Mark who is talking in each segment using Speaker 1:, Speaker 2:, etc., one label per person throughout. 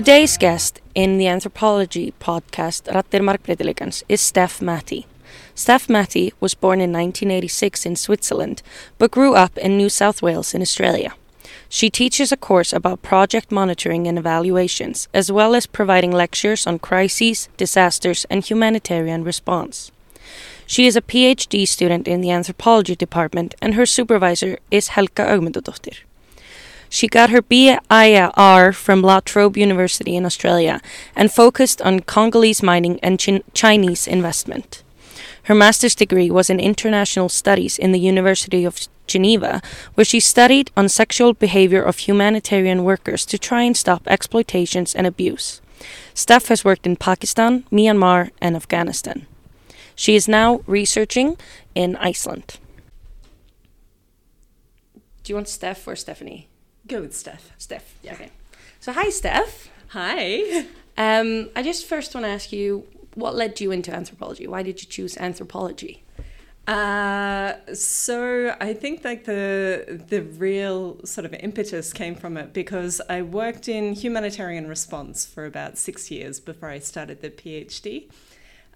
Speaker 1: Today's guest in the anthropology podcast Raddir Margbreytileikans is Steph Matti. Steph Matti was born in 1986 in Switzerland but grew up in New South Wales in Australia. She teaches a course about project monitoring and evaluations, as well as providing lectures on crises, disasters, and humanitarian response. She is a PhD student in the anthropology department, and her supervisor is Helga Ögmundardóttir. She got her BIR from La Trobe University in Australia and focused on Congolese mining and Chin- Chinese investment. Her master's degree was in international studies in the University of Geneva, where she studied on sexual behavior of humanitarian workers to try and stop exploitations and abuse. Steph has worked in Pakistan, Myanmar, and Afghanistan. She is now researching in Iceland. Do you want Steph or Stephanie?
Speaker 2: Go with Steph.
Speaker 1: Steph. Yeah. Okay. So hi, Steph.
Speaker 2: Hi.
Speaker 1: Um, I just first want to ask you what led you into anthropology. Why did you choose anthropology?
Speaker 2: Uh, so I think like the the real sort of impetus came from it because I worked in humanitarian response for about six years before I started the PhD.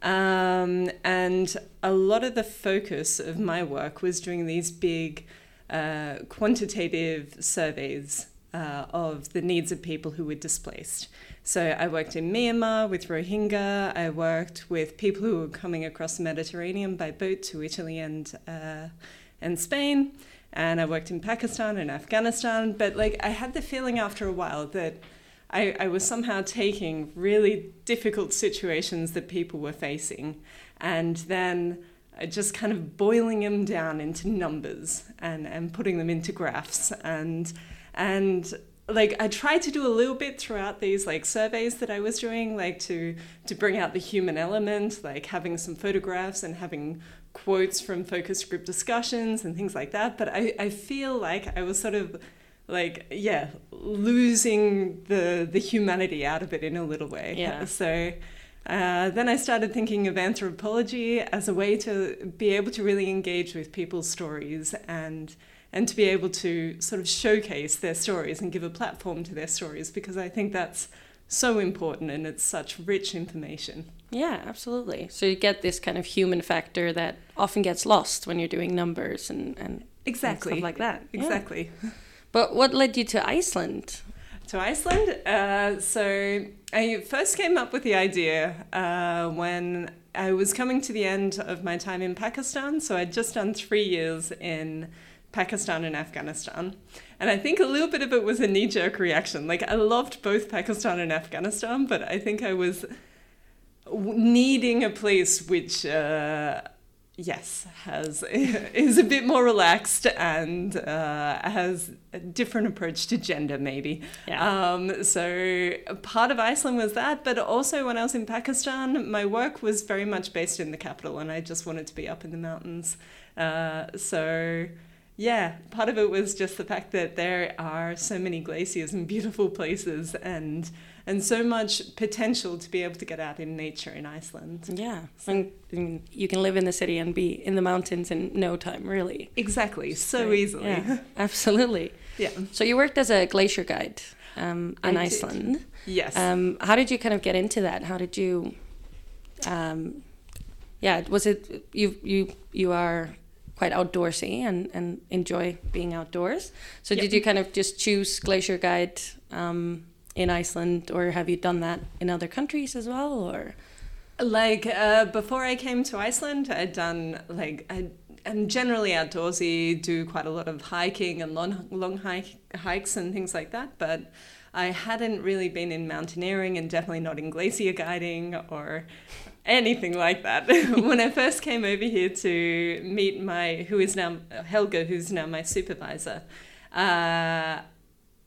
Speaker 2: Um, and a lot of the focus of my work was doing these big uh, quantitative surveys uh, of the needs of people who were displaced. So I worked in Myanmar with Rohingya. I worked with people who were coming across the Mediterranean by boat to Italy and uh, and Spain. And I worked in Pakistan and Afghanistan. But like I had the feeling after a while that I, I was somehow taking really difficult situations that people were facing and then Uh, just kind of boiling them down into numbers and, and putting them into graphs and and like I tried to do a little bit throughout these like surveys that I was doing, like to to bring out the human element, like having some photographs and having quotes from focus group discussions and things like that. But I, I feel like I was sort of like yeah losing the the humanity out of it in a little way.
Speaker 1: Yeah.
Speaker 2: So. Uh, then I started thinking of anthropology as a way to be able to really engage with people's stories and and to be able to sort of showcase their stories and give a platform to their stories because I think that's so important and it's such rich information.
Speaker 1: Yeah, absolutely. So you get this kind of human factor that often gets lost when you're doing numbers and, and
Speaker 2: exactly
Speaker 1: and stuff like that.
Speaker 2: Exactly.
Speaker 1: Yeah. But what led you to Iceland?
Speaker 2: To Iceland? Uh, so I first came up with the idea uh, when I was coming to the end of my time in Pakistan. So I'd just done three years in Pakistan and Afghanistan. And I think a little bit of it was a knee jerk reaction. Like, I loved both Pakistan and Afghanistan, but I think I was needing a place which, uh, yes, has is a bit more relaxed and uh, has a different approach to gender, maybe.
Speaker 1: Yeah.
Speaker 2: Um, so part of Iceland was that, but also when I was in Pakistan, my work was very much based in the capital, and I just wanted to be up in the mountains. Uh, so yeah, part of it was just the fact that there are so many glaciers and beautiful places and and so much potential to be able to get out in nature in Iceland.
Speaker 1: Yeah, and, and you can live in the city and be in the mountains in no time, really.
Speaker 2: Exactly, so easily.
Speaker 1: Yeah, absolutely.
Speaker 2: yeah.
Speaker 1: So you worked as a glacier guide um, in
Speaker 2: I
Speaker 1: Iceland.
Speaker 2: Did. Yes.
Speaker 1: Um, how did you kind of get into that? How did you? Um, yeah, was it you? You you are quite outdoorsy and, and enjoy being outdoors. So yep. did you kind of just choose Glacier Guide um, in Iceland, or have you done that in other countries as well, or?
Speaker 2: Like uh, before I came to Iceland, I'd done like I am generally outdoorsy, do quite a lot of hiking and long long hike, hikes and things like that, but. I hadn't really been in mountaineering and definitely not in glacier guiding or anything like that. when I first came over here to meet my, who is now Helga, who's now my supervisor, uh,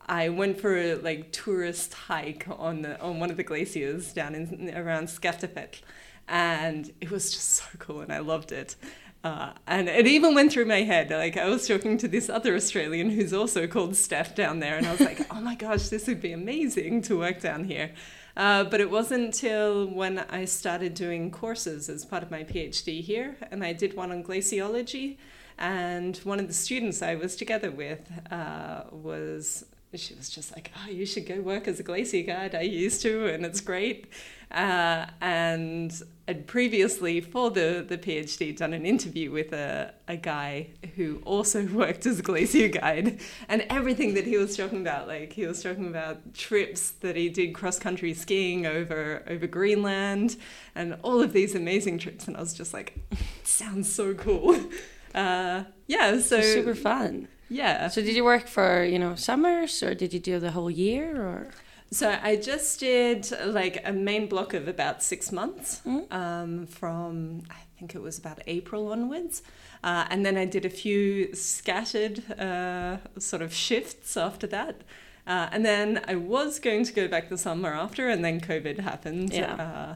Speaker 2: I went for a like tourist hike on the, on one of the glaciers down in around Skaftafell, and it was just so cool, and I loved it. Uh, and it even went through my head. Like I was talking to this other Australian who's also called Steph down there, and I was like, "Oh my gosh, this would be amazing to work down here." Uh, but it wasn't until when I started doing courses as part of my PhD here, and I did one on glaciology. And one of the students I was together with uh, was she was just like, "Oh, you should go work as a glacier guide. I used to, and it's great." Uh, and I'd previously, for the the PhD, done an interview with a a guy who also worked as a glacier guide, and everything that he was talking about, like he was talking about trips that he did cross country skiing over over Greenland, and all of these amazing trips, and I was just like, "Sounds so cool." Uh, yeah, so
Speaker 1: super fun.
Speaker 2: Yeah.
Speaker 1: So did you work for, you know, summers or did you do the whole year or?
Speaker 2: So I just did like a main block of about six months
Speaker 1: Mm.
Speaker 2: um, from, I think it was about April onwards. Uh, and then I did a few scattered uh, sort of shifts after that. Uh, and then I was going to go back the summer after, and then COVID happened.
Speaker 1: Yeah.
Speaker 2: Uh,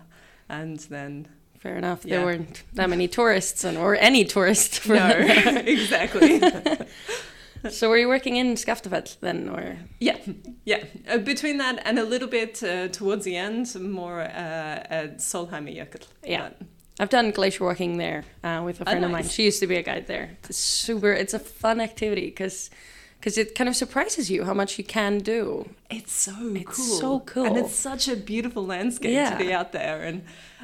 Speaker 2: and then,
Speaker 1: Fair enough.
Speaker 2: Yeah.
Speaker 1: There weren't that many tourists and or any tourists. For
Speaker 2: no, exactly.
Speaker 1: so were you working in Skaftafell then or?
Speaker 2: Yeah, yeah. Uh, between that and a little bit uh, towards the end, more uh, at Sólheimajökull.
Speaker 1: Yeah.
Speaker 2: But-
Speaker 1: I've done glacier walking there uh, with a
Speaker 2: Oh,
Speaker 1: friend of mine. She used to be a guide there. It's super. It's a fun activity because it kind of surprises you how much you can do.
Speaker 2: It's so
Speaker 1: It's
Speaker 2: cool.
Speaker 1: so cool.
Speaker 2: And it's such a beautiful landscape
Speaker 1: Yeah.
Speaker 2: to be out there. And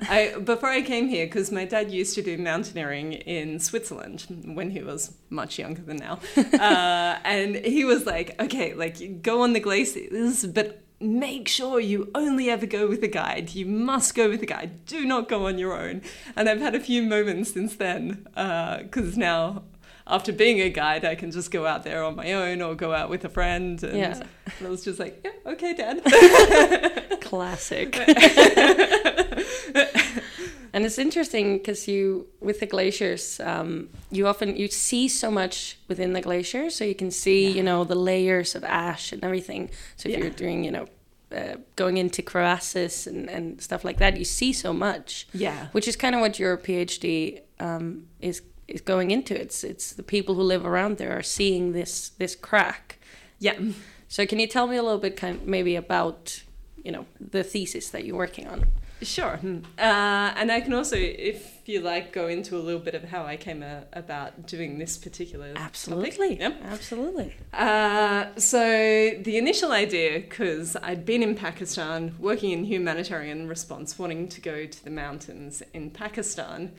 Speaker 2: I before I came here, because my dad used to do mountaineering in Switzerland when he was much younger than now. uh, and he was like, okay, like go on the glaciers, but make sure you only ever go with a guide. You must go with a guide. Do not go on your own. And I've had a few moments since then, because now after being a guide, I can just go out there on my own or go out with a friend. And
Speaker 1: Yeah.
Speaker 2: I was just like, yeah, okay, Dad.
Speaker 1: Classic. and it's interesting because you with the glaciers um, you often you see so much within the glacier so you can see you know the layers of ash and everything so if
Speaker 2: Yeah.
Speaker 1: you're doing you know uh, going into crevasses and, and stuff like that you see so much
Speaker 2: yeah.
Speaker 1: which is kind of what your phd um, is is going into it's it's the people who live around there are seeing this this crack
Speaker 2: Yeah.
Speaker 1: so can you tell me a little bit kind maybe about you know the thesis that you're working on
Speaker 2: Sure. Uh, and I can also, if you like, go into a little bit of how I came uh, about doing this particular.
Speaker 1: Absolutely.
Speaker 2: Yep.
Speaker 1: Absolutely.
Speaker 2: Uh, so the initial idea, because I'd been in Pakistan working in humanitarian response, wanting to go to the mountains in Pakistan,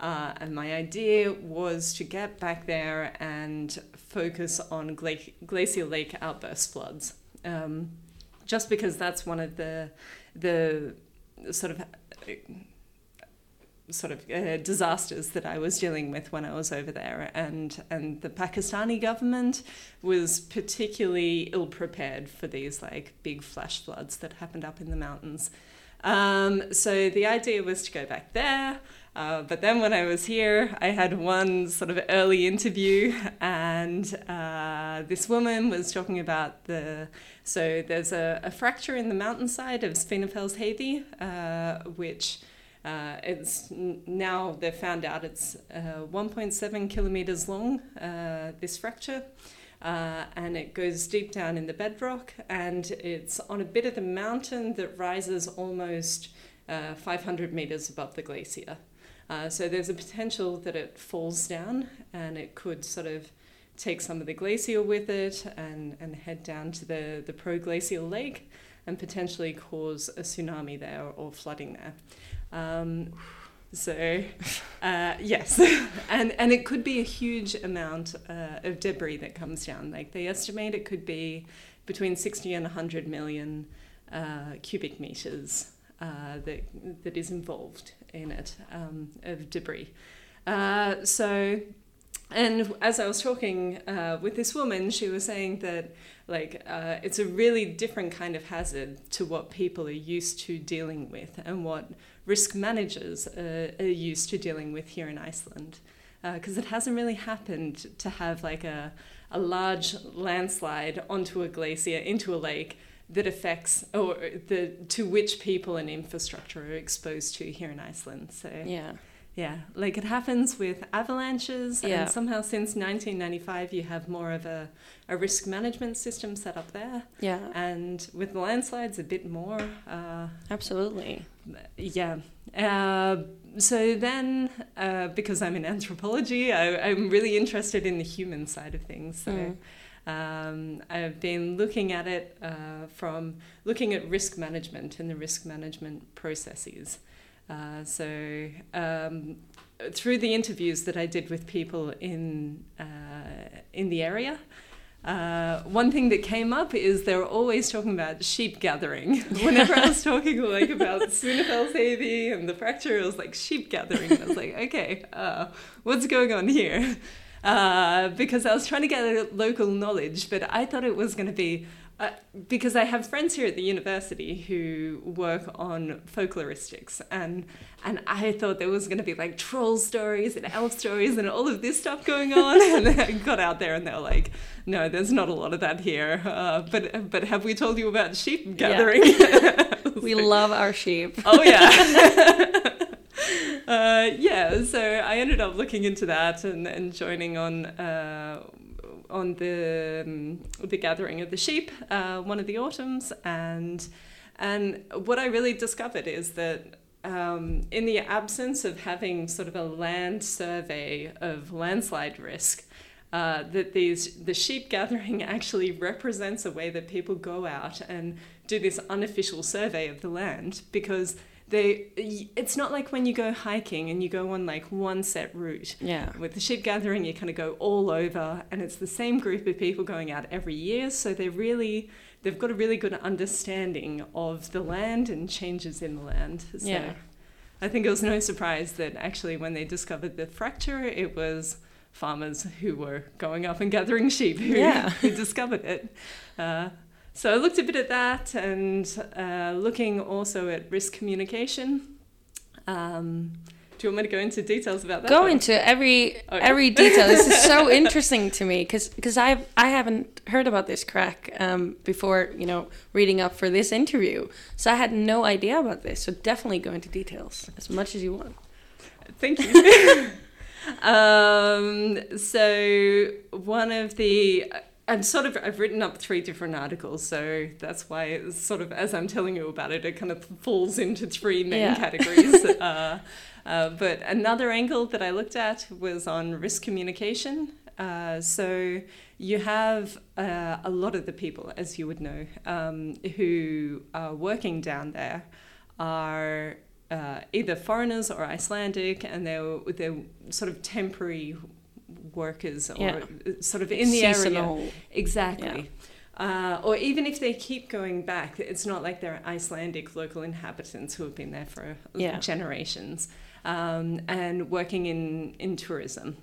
Speaker 2: uh, and my idea was to get back there and focus on gla- glacial lake outburst floods, um, just because that's one of the the sort of sort of uh, disasters that I was dealing with when I was over there, and and the Pakistani government was particularly ill prepared for these like big flash floods that happened up in the mountains. Um, so the idea was to go back there. Uh, but then when I was here, I had one sort of early interview, and uh, this woman was talking about the. So there's a, a fracture in the mountainside of Svínafellsheiði, uh, which uh, it's now they've found out it's uh, 1.7 kilometers long. Uh, this fracture. Uh, and it goes deep down in the bedrock, and it's on a bit of the mountain that rises almost uh, 500 meters above the glacier. Uh, so there's a potential that it falls down and it could sort of take some of the glacier with it and, and head down to the, the proglacial lake and potentially cause a tsunami there or flooding there. Um, so, uh, yes, and and it could be a huge amount uh, of debris that comes down. Like they estimate it could be between sixty and hundred million uh, cubic meters uh, that that is involved in it um, of debris. Uh, so, and as I was talking uh, with this woman, she was saying that like uh, it's a really different kind of hazard to what people are used to dealing with and what risk managers uh, are used to dealing with here in Iceland. Because it hasn't really happened to have like a, a large landslide onto a glacier into a lake that affects or the to which people and infrastructure are exposed to here in Iceland. So
Speaker 1: Yeah.
Speaker 2: yeah, like it happens with avalanches,
Speaker 1: Yeah.
Speaker 2: and somehow since 1995 you have more of a, a risk management system set up there,
Speaker 1: Yeah.
Speaker 2: and with the landslides a bit more. Uh,
Speaker 1: Absolutely.
Speaker 2: yeah. Uh, so then, uh, because I'm in anthropology, I, I'm really interested in the human side of things. So
Speaker 1: Mm.
Speaker 2: Um, I've been looking at it uh, from looking at risk management and the risk management processes. Uh, so um, through the interviews that I did with people in uh, in the area, uh, one thing that came up is they were always talking about sheep gathering. Whenever I was talking like about Svínafellsheiði and the fracture, it was like sheep gathering. I was like, okay, uh, what's going on here? Uh, because I was trying to get local knowledge, but I thought it was going to be uh, because I have friends here at the university who work on folkloristics, and and I thought there was going to be like troll stories and elf stories and all of this stuff going on, and then I got out there and they were like, "No, there's not a lot of that here." Uh, but but have we told you about sheep gathering?
Speaker 1: Yeah. we like, love our sheep.
Speaker 2: Oh yeah. uh, yeah, so I ended up looking into that and, and joining on uh, on the um, the gathering of the sheep uh, one of the autumns, and and what I really discovered is that. Um, in the absence of having sort of a land survey of landslide risk, uh, that these the sheep gathering actually represents a way that people go out and do this unofficial survey of the land because they it's not like when you go hiking and you go on like one set route
Speaker 1: yeah
Speaker 2: with the sheep gathering you kind of go all over and it's the same group of people going out every year so they're really they've got a really good understanding of the land and changes in the land so
Speaker 1: yeah.
Speaker 2: i think it was no surprise that actually when they discovered the fracture it was farmers who were going up and gathering sheep who,
Speaker 1: yeah.
Speaker 2: who discovered it uh, so I looked a bit at that and uh, looking also at risk communication. Um, do you want me to go into details about that?
Speaker 1: Go one? into every okay. every detail. this is so interesting to me because because I I haven't heard about this crack um, before. You know, reading up for this interview, so I had no idea about this. So definitely go into details as much as you want.
Speaker 2: Thank you. um, so one of the and sort of I've written up three different articles, so that's why it's sort of as I'm telling you about it, it kind of falls into three main yeah. categories. uh, uh, but another angle that I looked at was on risk communication. Uh, so you have uh, a lot of the people, as you would know, um, who are working down there are uh, either foreigners or Icelandic, and they're they're sort of temporary workers or yeah. sort of in the
Speaker 1: Seasonal.
Speaker 2: area. Exactly. Yeah. Uh, or even if they keep going back, it's not like they're Icelandic local inhabitants who have been there for
Speaker 1: yeah.
Speaker 2: generations um, and working in, in tourism.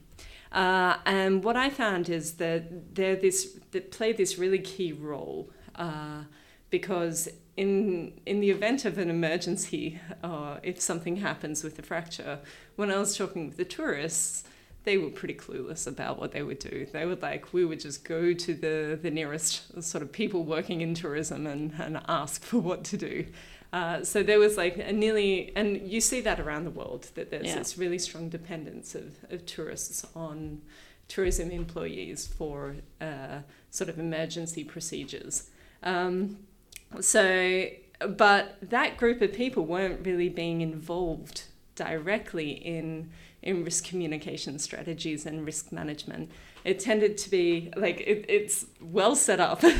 Speaker 2: Uh, and what I found is that they're this they play this really key role uh, because in in the event of an emergency or if something happens with the fracture, when I was talking with the tourists, they were pretty clueless about what they would do. They would like, we would just go to the, the nearest sort of people working in tourism and, and ask for what to do. Uh, so there was like a nearly, and you see that around the world, that there's yeah. this really strong dependence of, of tourists on tourism employees for uh, sort of emergency procedures. Um, so, but that group of people weren't really being involved directly in in risk communication strategies and risk management. It tended to be like it, it's well set up.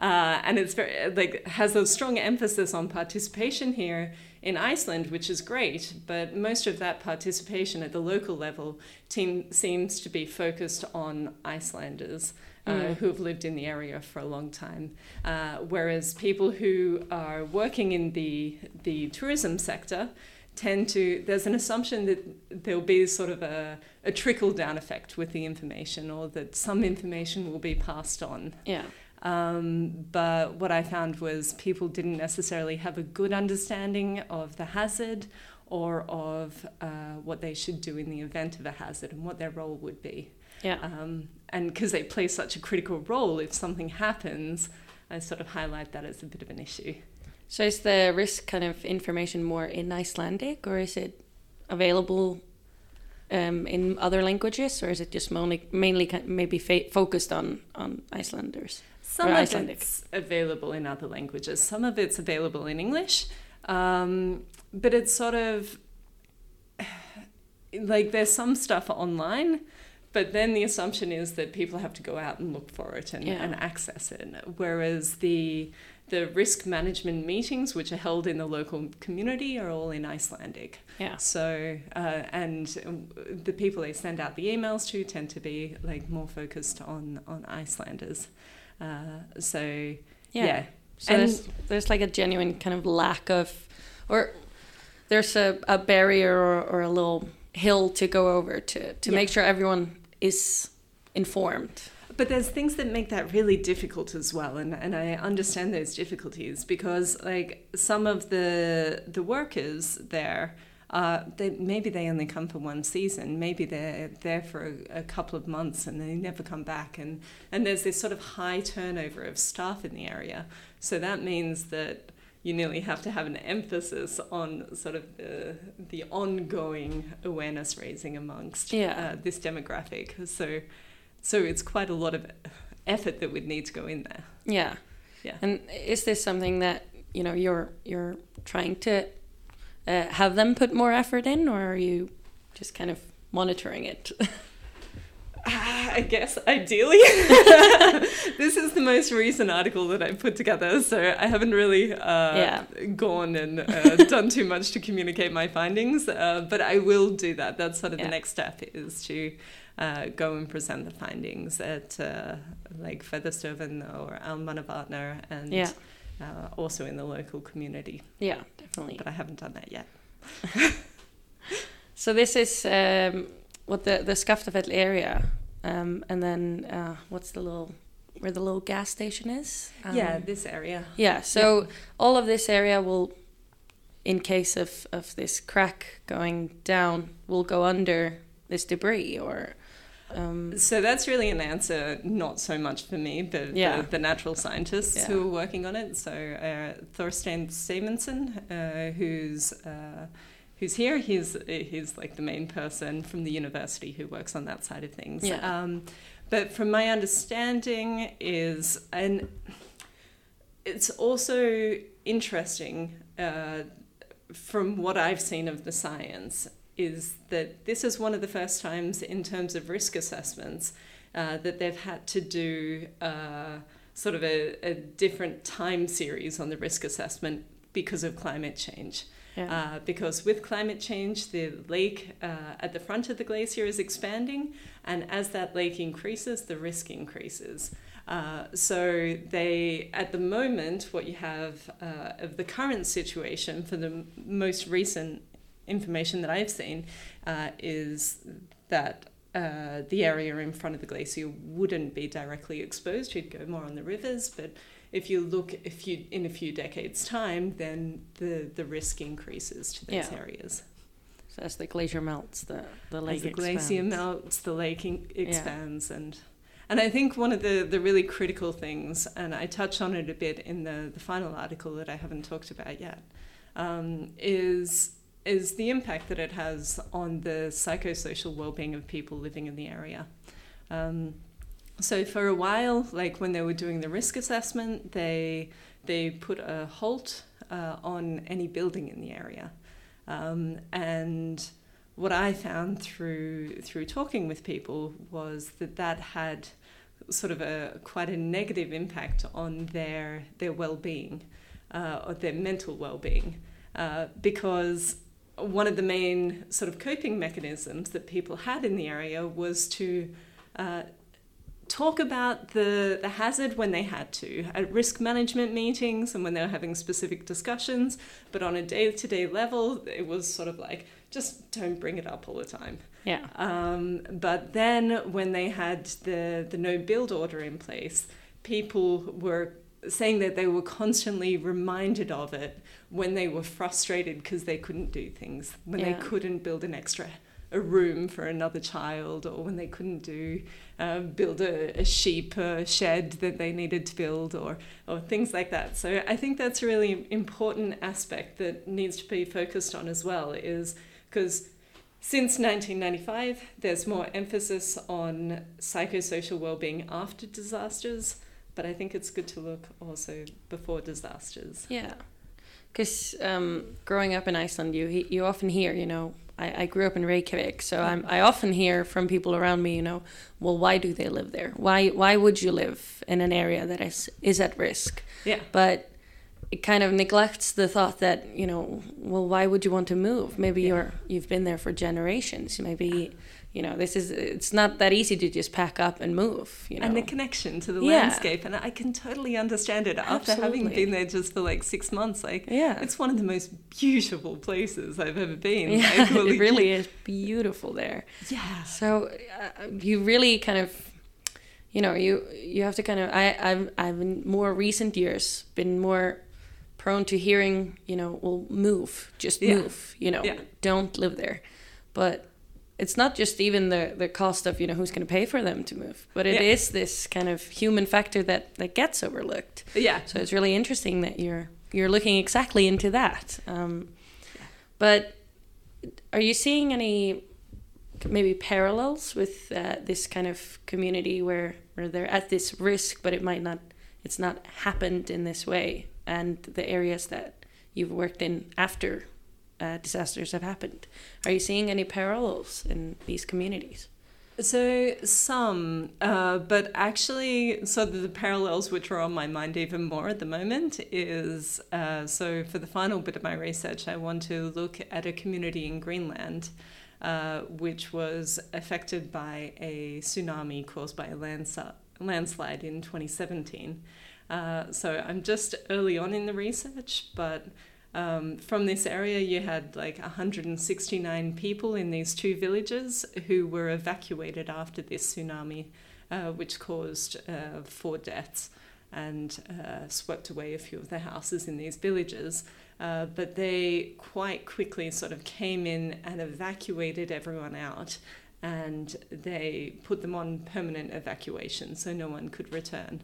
Speaker 2: Uh, and it's very like has a strong emphasis on participation here in Iceland, which is great. But most of that participation at the local level team seems to be focused on Icelanders. Uh, mm. who have lived in the area for a long time, uh, whereas people who are working in the the tourism sector tend to there's an assumption that there'll be sort of a, a trickle down effect with the information or that some information will be passed on
Speaker 1: yeah
Speaker 2: um, but what I found was people didn't necessarily have a good understanding of the hazard or of uh, what they should do in the event of a hazard and what their role would be.
Speaker 1: Yeah.
Speaker 2: Um, and because they play such a critical role, if something happens, I sort of highlight that as a bit of an issue.
Speaker 1: So is the risk kind of information more in Icelandic or is it available um, in other languages or is it just mainly, mainly maybe focused on, on Icelanders?
Speaker 2: Some of it's available in other languages. Some of it's available in English. Um, but it's sort of like there's some stuff online but then the assumption is that people have to go out and look for it and,
Speaker 1: Yeah.
Speaker 2: and access it. Whereas the the risk management meetings, which are held in the local community, are all in Icelandic.
Speaker 1: Yeah.
Speaker 2: So, uh, and the people they send out the emails to tend to be like more focused on on Icelanders. Uh, so,
Speaker 1: Yeah.
Speaker 2: yeah.
Speaker 1: So
Speaker 2: And-
Speaker 1: there's, there's like a genuine kind of lack of, or there's a, a barrier or, or a little hill to go over to, to
Speaker 2: Yeah.
Speaker 1: make sure everyone is informed.
Speaker 2: But there's things that make that really difficult as well, and, and I understand those difficulties because like some of the the workers there, uh, they maybe they only come for one season, maybe they're there for a, a couple of months and they never come back, and and there's this sort of high turnover of staff in the area, so that means that you nearly have to have an emphasis on sort of the the ongoing awareness raising amongst
Speaker 1: Yeah.
Speaker 2: uh, this demographic. So so it's quite a lot of effort that would need to go in there.
Speaker 1: Yeah.
Speaker 2: Yeah.
Speaker 1: And is this something that you know you're you're trying to uh, have them put more effort in, or are you just kind of monitoring it?
Speaker 2: I guess ideally, this is the most recent article that I put together, so I haven't really uh,
Speaker 1: Yeah.
Speaker 2: gone and uh, done too much to communicate my findings. Uh, but I will do that. That's sort of
Speaker 1: Yeah.
Speaker 2: the next step is to uh, go and present the findings at uh, like Veðurstofan or Almannavarnir and
Speaker 1: Yeah.
Speaker 2: uh, also in the local community.
Speaker 1: yeah, definitely.
Speaker 2: But I haven't done that yet.
Speaker 1: So this is um, what the the Skaftafell area, um, and then uh, what's the little where the little gas station is? Um,
Speaker 2: yeah, this area.
Speaker 1: Yeah. So all of this area will, in case of of this crack going down, will go under this debris or. Um,
Speaker 2: So that's really an answer, not so much for me, but
Speaker 1: Yeah.
Speaker 2: the, the natural scientists
Speaker 1: Yeah.
Speaker 2: who are working on it. So uh, Þorsteinn Sæmundsson, uh, who's uh, who's here, he's he's like the main person from the university who works on that side of things.
Speaker 1: Yeah.
Speaker 2: Um, but from my understanding is, and it's also interesting uh, from what I've seen of the science is that this is one of the first times in terms of risk assessments uh, that they've had to do uh, sort of a, a different time series on the risk assessment because of climate change.
Speaker 1: yeah.
Speaker 2: Uh, because with climate change, the lake uh, at the front of the glacier is expanding, and as that lake increases, the risk increases. Uh, so they, at the moment, what you have uh, of the current situation for the m- most recent information that I've seen uh, is that uh, the area in front of the glacier wouldn't be directly exposed. You'd go more on the rivers, but if you look if you in a few decades time then the the risk increases to those
Speaker 1: Yeah.
Speaker 2: areas
Speaker 1: so as the glacier melts, the the lake
Speaker 2: as the glacier
Speaker 1: expands.
Speaker 2: melts the lake in- expands and and I think one of the, the really critical things, and I touch on it a bit in the, the final article that I haven't talked about yet, um, is is the impact that it has on the psychosocial well-being of people living in the area. Um, so for a while, like when they were doing the risk assessment, they they put a halt uh, on any building in the area, um, and what I found through through talking with people was that that had sort of a quite a negative impact on their their well-being uh, or their mental well-being uh, because one of the main sort of coping mechanisms that people had in the area was to uh, talk about the, the hazard when they had to at risk management meetings and when they were having specific discussions but on a day-to-day level it was sort of like just don't bring it up all the time
Speaker 1: Yeah.
Speaker 2: um, but then when they had the, the no build order in place, people were saying that they were constantly reminded of it when they were frustrated because they couldn't do things, when
Speaker 1: Yeah.
Speaker 2: they couldn't build an extra a room for another child, or when they couldn't do uh, build a, a sheep uh, shed that they needed to build, or or things like that. So I think that's a really important aspect that needs to be focused on as well, is because since 1995, there's more emphasis on psychosocial well-being after disasters, but I think it's good to look also before disasters.
Speaker 1: Yeah, because um, growing up in Iceland, you you often hear, you know, I, I grew up in Reykjavik, so I'm, I often hear from people around me, you know, well, why do they live there? Why why would you live in an area that is is at risk?
Speaker 2: Yeah.
Speaker 1: But it kind of neglects the thought that you know, well, why would you want to move? Maybe
Speaker 2: Yeah.
Speaker 1: you're you've been there for generations. Maybe you know this is it's not that easy to just pack up and move. You know,
Speaker 2: and the connection to the
Speaker 1: Yeah.
Speaker 2: landscape and i can totally understand it after having been there just for like six months like
Speaker 1: Yeah.
Speaker 2: it's one of the most beautiful places i've ever been
Speaker 1: yeah,
Speaker 2: Like, well,
Speaker 1: it really is beautiful there.
Speaker 2: yeah
Speaker 1: So uh, you really kind of, you know, you you have to kind of. I I've I've in more recent years been more prone to hearing, you know, well, move, just
Speaker 2: Yeah.
Speaker 1: move, you know, don't live there, but. It's not just even the, the cost of you know who's going to pay for them to move, but it is
Speaker 2: Yeah.
Speaker 1: this kind of human factor that, that gets overlooked.
Speaker 2: yeah
Speaker 1: So it's really interesting that you're you're looking exactly into that. Um, but are you seeing any maybe parallels with uh, this kind of community where where they're at this risk, but it might not it's not happened in this way, and the areas that you've worked in after uh, disasters have happened? Are you seeing any parallels in these communities?
Speaker 2: So some, uh, but actually, so the, parallels which are on my mind even more at the moment is uh, so for the final bit of my research, I want to look at a community in Greenland. Uh, which was affected by a tsunami caused by a landslide in 2017. Uh, so I'm just early on in the research, but um, from this area, you had like 169 people in these two villages who were evacuated after this tsunami, uh, which caused uh, four deaths and uh, swept away a few of the houses in these villages. Uh, but they quite quickly sort of came in and evacuated everyone out and they put them on permanent evacuation so no one could return.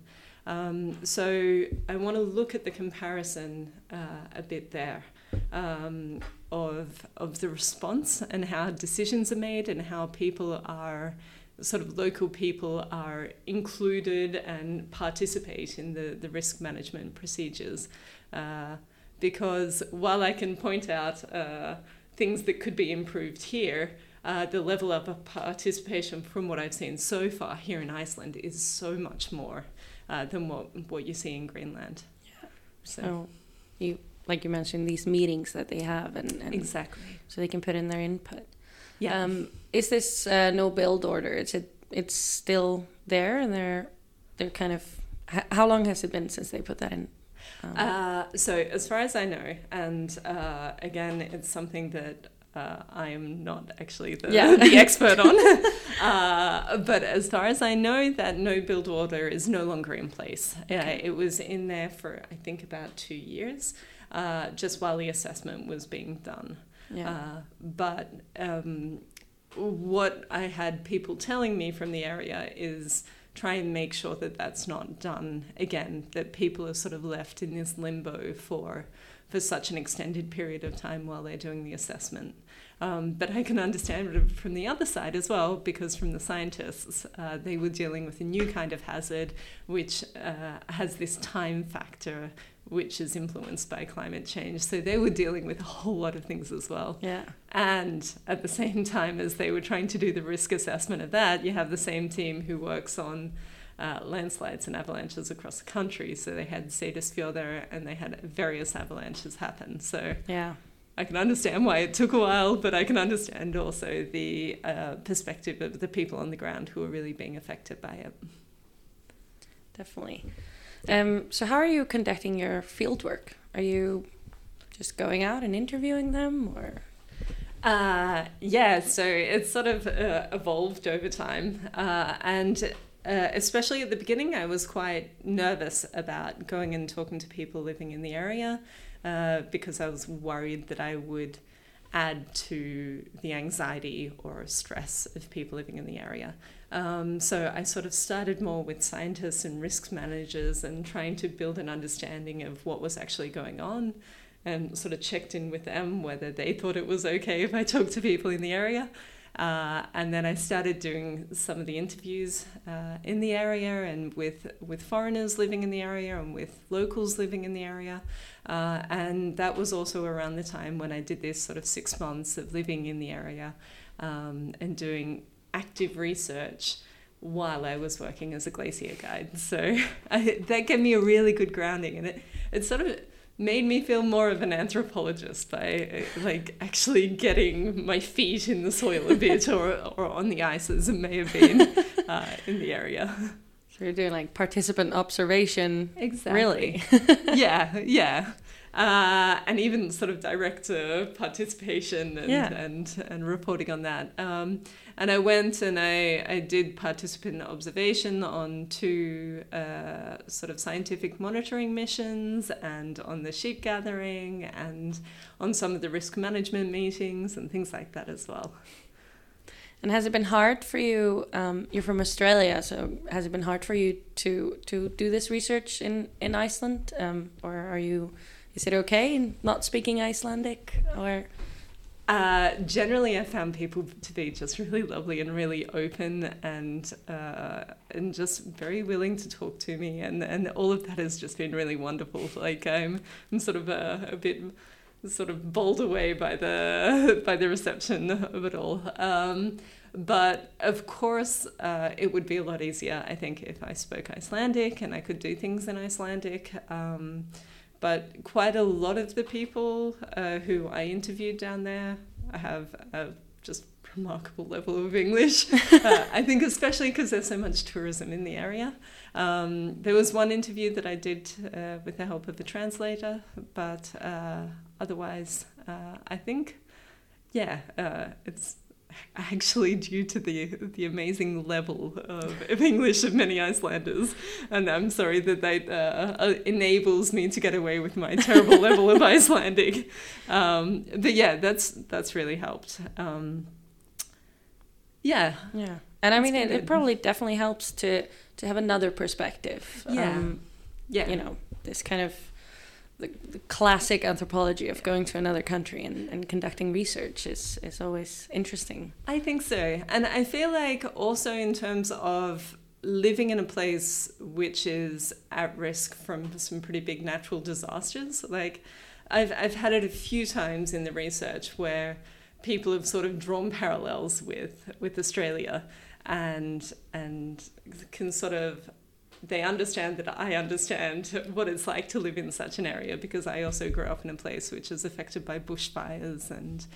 Speaker 2: Um, so I want to look at the comparison uh, a bit there um, of of the response and how decisions are made and how people are sort of local people are included and participate in the, the risk management procedures. Uh, because while I can point out uh, things that could be improved here, uh, the level of participation from what I've seen so far here in Iceland is so much more uh, than what what you see in Greenland.
Speaker 1: Yeah. So, you like you mentioned these meetings that they have, and, and
Speaker 2: exactly.
Speaker 1: so they can put in their input.
Speaker 2: Yeah.
Speaker 1: Um, is this uh, no build order? Is it? It's still there, and they're they're kind of. How long has it been since they put that in? Um,
Speaker 2: Uh, so, as far as I know, and uh, again, it's something that uh, I am not actually the,
Speaker 1: Yeah.
Speaker 2: the expert on. uh, but as far as I know, that no build order is no longer in place. Uh, it was in there for, I think, about two years, uh, just while the assessment was being done.
Speaker 1: yeah.
Speaker 2: Uh, but um, what I had people telling me from the area is try and make sure that that's not done again, that people are sort of left in this limbo for for such an extended period of time while they're doing the assessment. Um, but I can understand it from the other side as well, because from the scientists, uh, they were dealing with a new kind of hazard, which uh, has this time factor, which is influenced by climate change. So they were dealing with a whole lot of things as well.
Speaker 1: yeah.
Speaker 2: And at the same time as they were trying to do the risk assessment of that, you have the same team who works on uh, landslides and avalanches across the country. So they had Seyðisfjörður and they had various avalanches happen. So
Speaker 1: Yeah.
Speaker 2: I can understand why it took a while, but I can understand also the uh, perspective of the people on the ground who are really being affected by it.
Speaker 1: Definitely. Um, so, how are you conducting your field work? Are you just going out and interviewing them, or
Speaker 2: Uh, yeah, so it's sort of uh, evolved over time. Uh, and uh, especially at the beginning, I was quite nervous about going and talking to people living in the area uh, because I was worried that I would add to the anxiety or stress of people living in the area. Um, so I sort of started more with scientists and risk managers and trying to build an understanding of what was actually going on and sort of checked in with them whether they thought it was okay if I talked to people in the area. Uh, and then I started doing some of the interviews uh, in the area and with with foreigners living in the area and with locals living in the area. Uh, and that was also around the time when I did this sort of six months of living in the area um, and doing active research while I was working as a glacier guide. So I, that gave me a really good grounding, and it it sort of made me feel more of an anthropologist by like actually getting my feet in the soil a bit or, or on the ice as it may have been uh, in the area.
Speaker 1: So you're doing like participant observation.
Speaker 2: Exactly.
Speaker 1: Really?
Speaker 2: yeah, yeah. Uh, and even sort of director participation and,
Speaker 1: Yeah.
Speaker 2: and, and reporting on that. Um, and I went and I, I did participant observation on two uh, sort of scientific monitoring missions and on the sheep gathering and on some of the risk management meetings and things like that as well.
Speaker 1: And has it been hard for you? Um, you're from Australia, so has it been hard for you to to do this research in in Iceland, um, or are you? Is it okay not speaking Icelandic, or
Speaker 2: Uh, generally, I found people to be just really lovely and really open and uh, and just very willing to talk to me, and, and all of that has just been really wonderful. Like I'm, I'm sort of a, a bit sort of bowled away by the by the reception of it all. Um, but of course, uh, it would be a lot easier, I think, if I spoke Icelandic and I could do things in Icelandic. Um, but quite a lot of the people uh, who I interviewed down there have a just remarkable level of English. uh, I think especially because there's so much tourism in the area. Um, there was one interview that I did uh, with the help of a translator, but uh, otherwise, uh, I think, yeah, uh, it's actually due to the the amazing level of, of English of many Icelanders, and I'm sorry that that uh, uh, enables me to get away with my terrible level of Icelandic. Um, but yeah, that's that's really helped. Um, yeah,
Speaker 1: yeah? And I mean, it, it probably definitely helps to to have another perspective.
Speaker 2: Yeah.
Speaker 1: Um,
Speaker 2: yeah,
Speaker 1: you know, this kind of the, the classic anthropology of going to another country and, and conducting research is is always interesting.
Speaker 2: I think so. And I feel like also in terms of living in a place which is at risk from some pretty big natural disasters, like I've, I've had it a few times in the research where people have sort of drawn parallels with, with Australia and, and can sort of they understand that I understand what it's like to live in such an area because I also grew up in a place which is affected by bushfires and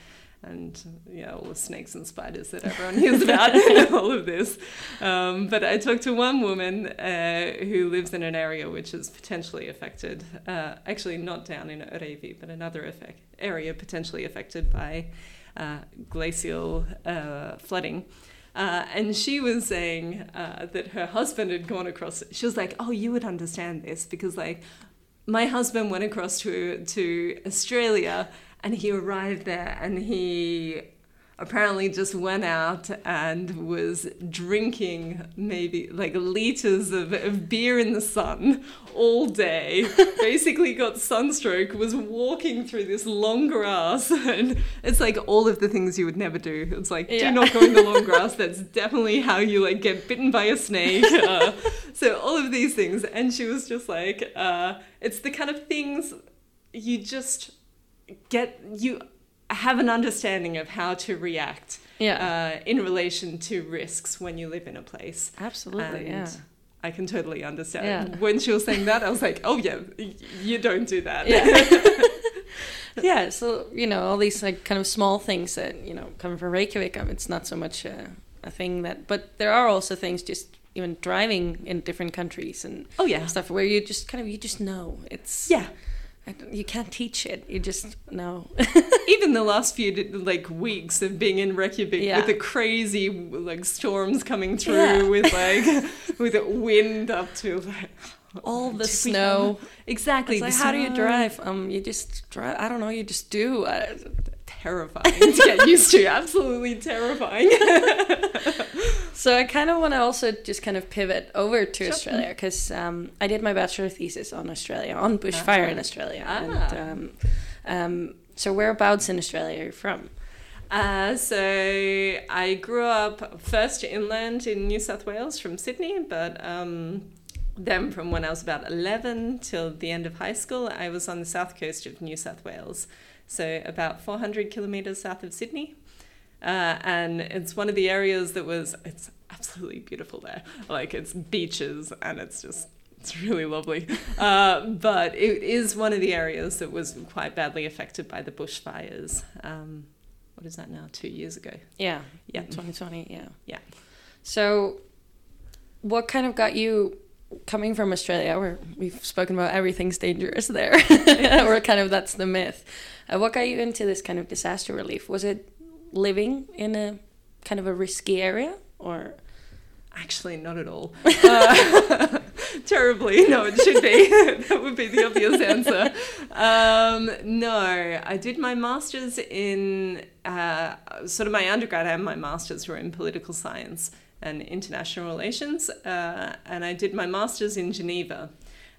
Speaker 2: and you know all the snakes and spiders that everyone hears about and all of this. Um, but I talked to one woman uh, who lives in an area which is potentially affected, uh, actually not down in Öræfi, but another effect, area potentially affected by uh, glacial uh, flooding. Uh, and she was saying uh, that her husband had gone across. She was like, "Oh, you would understand this because like my husband went across to to Australia and he arrived there and he apparently just went out and was drinking maybe like liters of, of beer in the sun all day. Basically got sunstroke was walking through this long grass and it's like all of the things you would never do. It's like
Speaker 1: Yeah.
Speaker 2: do not go in the long grass. That's definitely how you like get bitten by a snake. Uh, so all of these things. And she was just like uh, it's the kind of things you just get you have an understanding of how to react
Speaker 1: Yeah,
Speaker 2: uh, in relation to risks when you live in a place.
Speaker 1: absolutely.
Speaker 2: and
Speaker 1: yeah.
Speaker 2: I can totally understand.
Speaker 1: Yeah.
Speaker 2: When she was saying that, I was like, oh yeah, you don't do that.
Speaker 1: Yeah. yeah, so you know all these like kind of small things that you know coming from Reykjavik, um, it's not so much a, a thing that, but there are also things just even driving in different countries and
Speaker 2: oh yeah.
Speaker 1: stuff where you just kind of you just know it's
Speaker 2: Yeah.
Speaker 1: You can't teach it, you just know.
Speaker 2: Even the last few like weeks of being in Reykjavik
Speaker 1: Yeah.
Speaker 2: with the crazy like storms coming through
Speaker 1: Yeah.
Speaker 2: with like with the wind up to like
Speaker 1: all the snow.
Speaker 2: exactly.
Speaker 1: Like how do you drive? Um, you just drive. I don't know. You just do. I,
Speaker 2: Terrifying to get used to. Absolutely terrifying.
Speaker 1: So I kind of want to also just kind of pivot over to
Speaker 2: Sure.
Speaker 1: Australia because um, I did my bachelor thesis on Australia, on bushfire in
Speaker 2: Ah.
Speaker 1: Australia.
Speaker 2: Ah.
Speaker 1: And, um, um, so whereabouts in Australia are you from?
Speaker 2: Uh, so I grew up first inland in New South Wales from Sydney, but um, then from when I was about 11 till the end of high school, I was on the south coast of New South Wales. So about 400 kilometres south of Sydney. Uh, and it's one of the areas that was, it's absolutely beautiful there. Like it's beaches and it's just it's really lovely. Uh, but it is one of the areas that was quite badly affected by the bushfires. Um, what is that now? Two years ago.
Speaker 1: Yeah.
Speaker 2: Yeah.
Speaker 1: 2020. Yeah.
Speaker 2: Yeah.
Speaker 1: So, what kind of got you coming from Australia, where we've spoken about everything's dangerous there, or kind of that's the myth? Uh, what got you into this kind of disaster relief? Was it living in a kind of a risky area, or?
Speaker 2: Actually, not at all. Uh, terribly, no, it should be. that would be the obvious answer. Um, no, I did my master's in uh, sort of my undergrad and my master's were in political science and international relations, uh, and I did my master's in Geneva.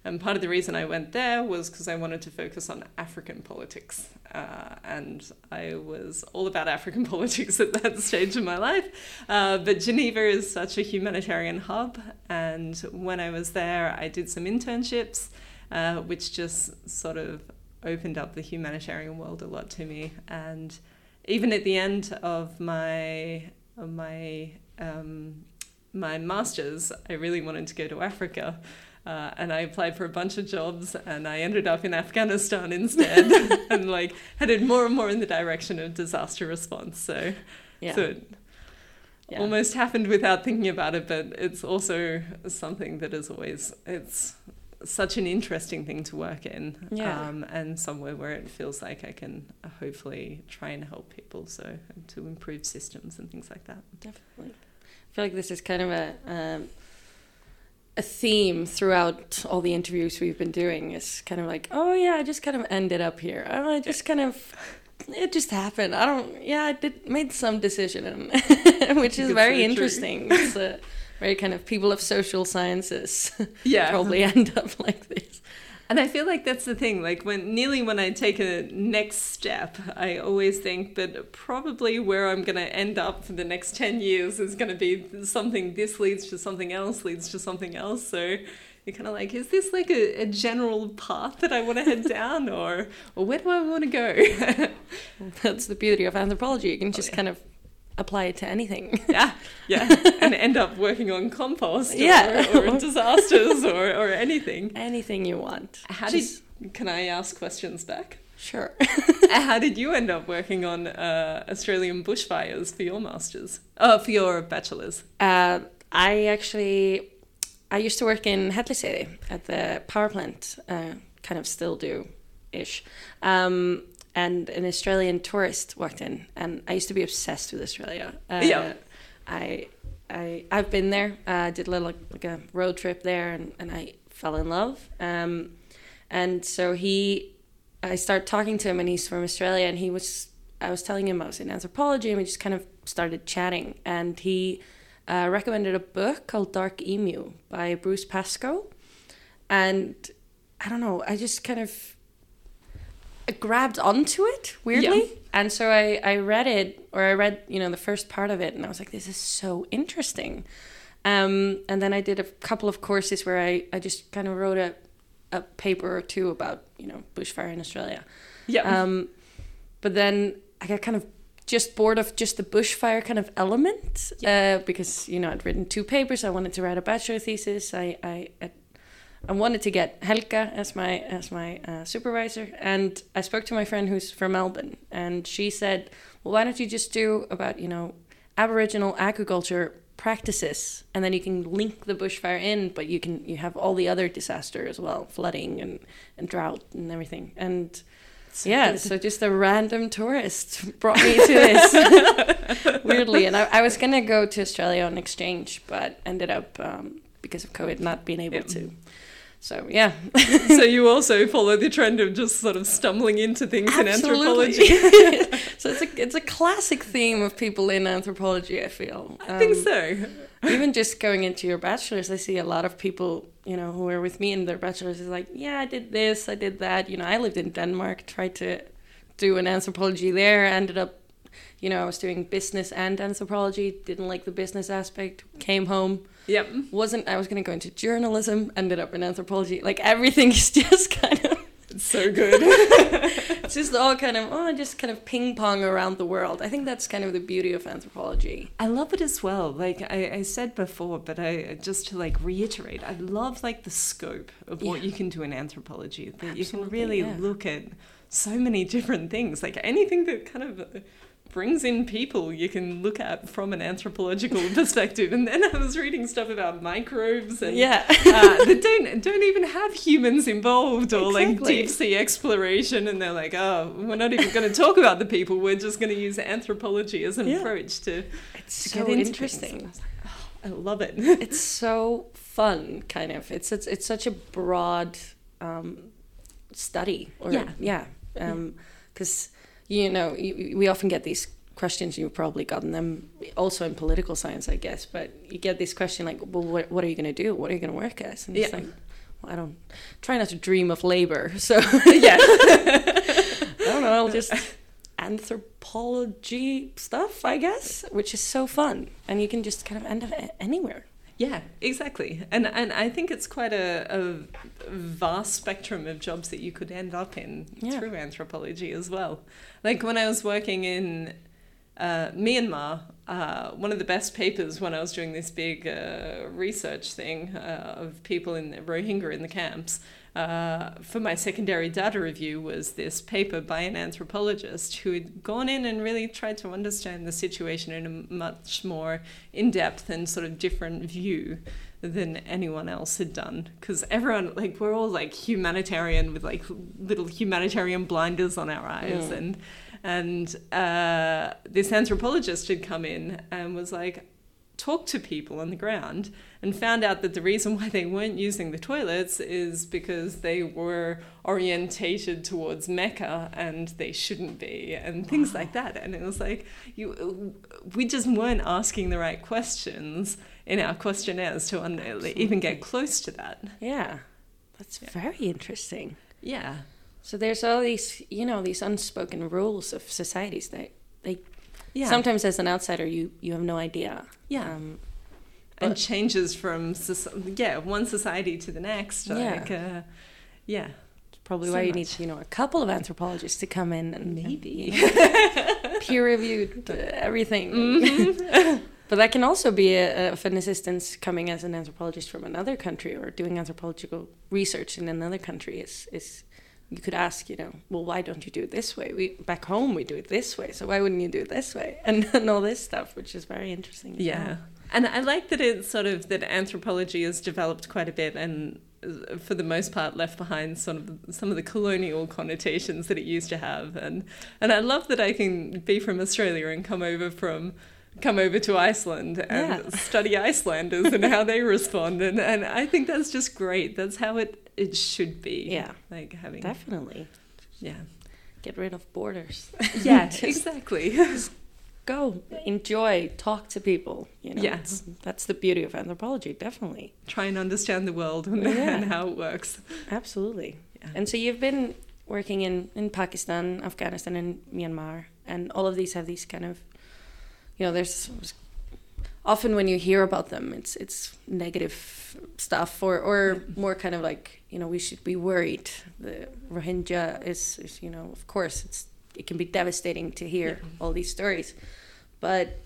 Speaker 2: And part of the reason I went there was because I wanted to focus on African politics. Uh, and I was all about African politics at that stage of my life. Uh, but Geneva is such a humanitarian hub. And when I was there, I did some internships, uh, which just sort of opened up the humanitarian world a lot to me. And even at the end of my, of my, um, my master's, I really wanted to go to Africa. Uh, and I applied for a bunch of jobs, and I ended up in Afghanistan instead, and like headed more and more in the direction of disaster response. So,
Speaker 1: Yeah.
Speaker 2: so it
Speaker 1: Yeah.
Speaker 2: almost happened without thinking about it, but it's also something that is always it's such an interesting thing to work in,
Speaker 1: Yeah.
Speaker 2: um, and somewhere where it feels like I can hopefully try and help people, so to improve systems and things like that.
Speaker 1: Definitely. Feel like this is kind of a um, a theme throughout all the interviews we've been doing. It's kind of like, oh yeah, I just kind of ended up here. Oh, I just kind of, it just happened. I don't. Yeah, I did made some decision, and, which is
Speaker 2: It's
Speaker 1: very interesting. It's a very kind of people of social sciences
Speaker 2: Yeah,
Speaker 1: probably end up like this.
Speaker 2: And I feel like that's the thing. Like when nearly when I take a next step, I always think that probably where I'm going to end up for the next ten years is going to be something. This leads to something else, leads to something else. So you're kind of like, is this like a, a general path that I want to head down, or or where do I want to go?
Speaker 1: That's the beauty of anthropology. You can just oh,
Speaker 2: yeah.
Speaker 1: kind of apply it to anything.
Speaker 2: yeah, yeah, and end up working on compost, or,
Speaker 1: Yeah.
Speaker 2: or disasters, or or anything.
Speaker 1: anything you want.
Speaker 2: How
Speaker 1: Just-
Speaker 2: did? Can I ask questions back?
Speaker 1: Sure.
Speaker 2: How did you end up working on uh, Australian bushfires for your masters? Oh, for your bachelor's.
Speaker 1: Uh, I actually, I used to work in Hellisheiði at the power plant. Uh, kind of still do, ish. Um, and an Australian tourist walked in, and I used to be obsessed with Australia. Uh,
Speaker 2: Yeah.
Speaker 1: I, I, I've been there. I did a little like, a road trip there, and, and I fell in love. Um, and so he, I started talking to him, and he's from Australia, and he was. I was telling him I was in anthropology, and we just kind of started chatting, and he uh, recommended a book called Dark Emu by Bruce Pascoe. And I don't know, I just kind of grabbed onto it weirdly.
Speaker 2: Yeah.
Speaker 1: And so I, I read it, or I read, you know, the first part of it, and I was like, this is so interesting. Um, and then I did a couple of courses where I, I just kind of wrote a, a paper or two about, you know, bushfire in Australia.
Speaker 2: Yeah.
Speaker 1: Um, but then I got kind of just bored of just the bushfire kind of element uh, because you know I'd written two papers. I wanted to write a bachelor thesis. I I, I wanted to get Helga as my as my uh, supervisor, and I spoke to my friend who's from Melbourne, and she said, "Well, why don't you just do about you know Aboriginal agriculture practices, and then you can link the bushfire in, but you can you have all the other disaster as well, flooding and and drought and everything." And yeah, so just a random tourist brought me to this weirdly, and I, I was gonna go to Australia on exchange, but ended up um, because of COVID not being able
Speaker 2: Yeah.
Speaker 1: to. So yeah,
Speaker 2: so you also follow the trend of just sort of stumbling into things in anthropology.
Speaker 1: so it's a it's a classic theme of people in anthropology. I feel.
Speaker 2: I think
Speaker 1: Um,
Speaker 2: so.
Speaker 1: even just going into your bachelor's, I see a lot of people, you know, who are with me in their bachelor's is like, yeah, I did this, I did that. You know, I lived in Denmark, tried to do an anthropology there, ended up you know, I was doing business and anthropology, didn't like the business aspect, came home.
Speaker 2: Yep.
Speaker 1: Wasn't I was going to go into journalism, ended up in anthropology. Like everything is just kind of
Speaker 2: It's so good.
Speaker 1: it's just all kind of oh, just kind of ping pong around the world. I think that's kind of the beauty of anthropology.
Speaker 2: I love it as well. Like I, I said before, but I just to like reiterate, I love like the scope of what
Speaker 1: Yeah.
Speaker 2: you can do in anthropology. That you can really
Speaker 1: yeah.
Speaker 2: look at so many different things. Like anything that kind of uh, brings in people, you can look at from an anthropological perspective. And then I was reading stuff about microbes and
Speaker 1: Yeah.
Speaker 2: uh, that don't don't even have humans involved or like deep sea exploration and they're like oh we're not even going to talk about the people we're just going to use anthropology as an
Speaker 1: Yeah.
Speaker 2: approach to,
Speaker 1: It's
Speaker 2: to
Speaker 1: so interesting.
Speaker 2: I like, oh, I love it
Speaker 1: it's so fun, kind of. It's it's it's such a broad um, study. Or,
Speaker 2: Yeah.
Speaker 1: yeah. Because you know we often get these questions. You've probably gotten them also in political science, I guess. But you get this question like, "Well, what, what are you going to do? What are you going to work as?" And it's like, well, I don't try not to dream of labor. So
Speaker 2: yeah
Speaker 1: I don't know. I'll just anthropology stuff, I guess, which is so fun, and you can just kind of end up anywhere.
Speaker 2: yeah exactly and and i think it's quite a, a vast spectrum of jobs that you could end up in
Speaker 1: Yeah.
Speaker 2: through anthropology as well like when i was working in uh, Myanmar, uh, one of the best papers when I was doing this big uh, research thing uh, of people in the Rohingya in the camps, uh, for my secondary data review was this paper by an anthropologist who had gone in and really tried to understand the situation in a much more in depth and sort of different view than anyone else had done. Because everyone like we're all like humanitarian with like little humanitarian blinders on our eyes
Speaker 1: Mm.
Speaker 2: and and uh, this anthropologist had come in and was like talked to people on the ground and found out that the reason why they weren't using the toilets is because they were orientated towards Mecca and they shouldn't be and things like that. And it was like you we just weren't asking the right questions in our questionnaires to un- even get close to that
Speaker 1: Yeah, that's very interesting.
Speaker 2: yeah
Speaker 1: So there's all these, you know, these unspoken rules of societies that they
Speaker 2: yeah
Speaker 1: sometimes as an outsider you you have no idea.
Speaker 2: Yeah.
Speaker 1: Um,
Speaker 2: and changes from yeah one society to the next
Speaker 1: Yeah.
Speaker 2: like uh, yeah
Speaker 1: it's probably
Speaker 2: So
Speaker 1: why you
Speaker 2: much.
Speaker 1: need, you know, a couple of anthropologists to come in and
Speaker 2: Maybe.
Speaker 1: peer reviewed everything.
Speaker 2: Mm-hmm.
Speaker 1: but that can also be a, of an assistance coming as an anthropologist from another country or doing anthropological research in another country is is you could ask, you know, well, why don't you do it this way? We back home we do it this way, so why wouldn't you do it this way? And, and all this stuff, which is very interesting.
Speaker 2: yeah
Speaker 1: well.
Speaker 2: and i like that it's sort of that anthropology has developed quite a bit and uh, for the most part left behind sort of some of the colonial connotations that it used to have and and i love that i can be from australia and come over from come over to Iceland and
Speaker 1: Yeah.
Speaker 2: study Icelanders and how they respond and, and I think that's just great. That's how it it should be.
Speaker 1: Yeah.
Speaker 2: Like having
Speaker 1: Definitely.
Speaker 2: yeah.
Speaker 1: Get rid of borders.
Speaker 2: Yeah,
Speaker 1: Just
Speaker 2: exactly.
Speaker 1: go, enjoy, talk to people. You know,
Speaker 2: Yeah.
Speaker 1: That's the beauty of anthropology, definitely.
Speaker 2: Try and understand the world and,
Speaker 1: Yeah.
Speaker 2: and how it works.
Speaker 1: Absolutely.
Speaker 2: Yeah.
Speaker 1: And so you've been working in, in Pakistan, Afghanistan, and Myanmar, and all of these have these kind of, you know, there's often when you hear about them, it's it's negative stuff, or or more kind of like you know we should be worried. The Rohingya is, is you know of course it's it can be devastating to hear all these stories, but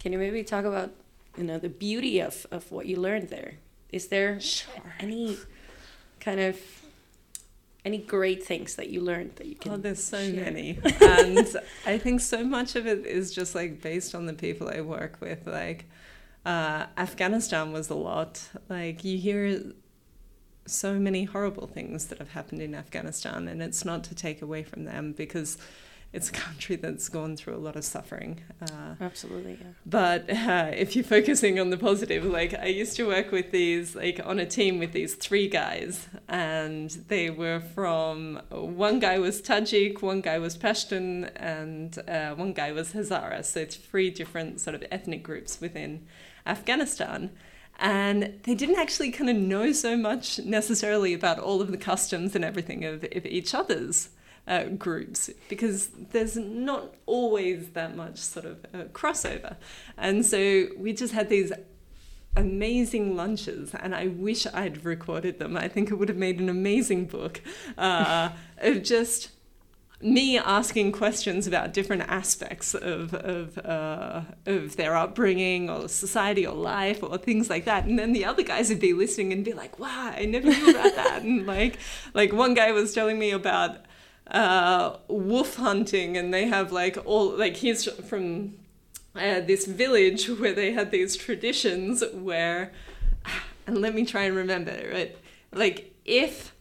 Speaker 1: can you maybe talk about you know the beauty of of what you learned there? Is there
Speaker 2: Sure.
Speaker 1: any kind of any great things that you learned that you can
Speaker 2: Oh, there's so
Speaker 1: share?
Speaker 2: many. and I think so much of it is just like based on the people I work with. Like uh, Afghanistan was a lot. Like you hear so many horrible things that have happened in Afghanistan, and it's not to take away from them because it's a country that's gone through a lot of suffering. Uh,
Speaker 1: absolutely yeah
Speaker 2: but uh, if you're focusing on the positive, like I used to work with these, like on a team with these three guys, and they were from one guy was Tajik, one guy was Pashtun, and uh, one guy was Hazara. So it's three different sort of ethnic groups within Afghanistan. And they didn't actually kind of know so much necessarily about all of the customs and everything of, of each other's. Uh, groups because there's not always that much sort of uh, crossover. And so we just had these amazing lunches and I wish I'd recorded them. I think it would have made an amazing book uh, of just me asking questions about different aspects of of uh, of their upbringing or society or life or things like that, and then the other guys would be listening and be like, "Wow, I never knew about that." and like like one guy was telling me about uh, wolf hunting, and they have like all like he's from uh, this village where they had these traditions where, and let me try and remember right, like if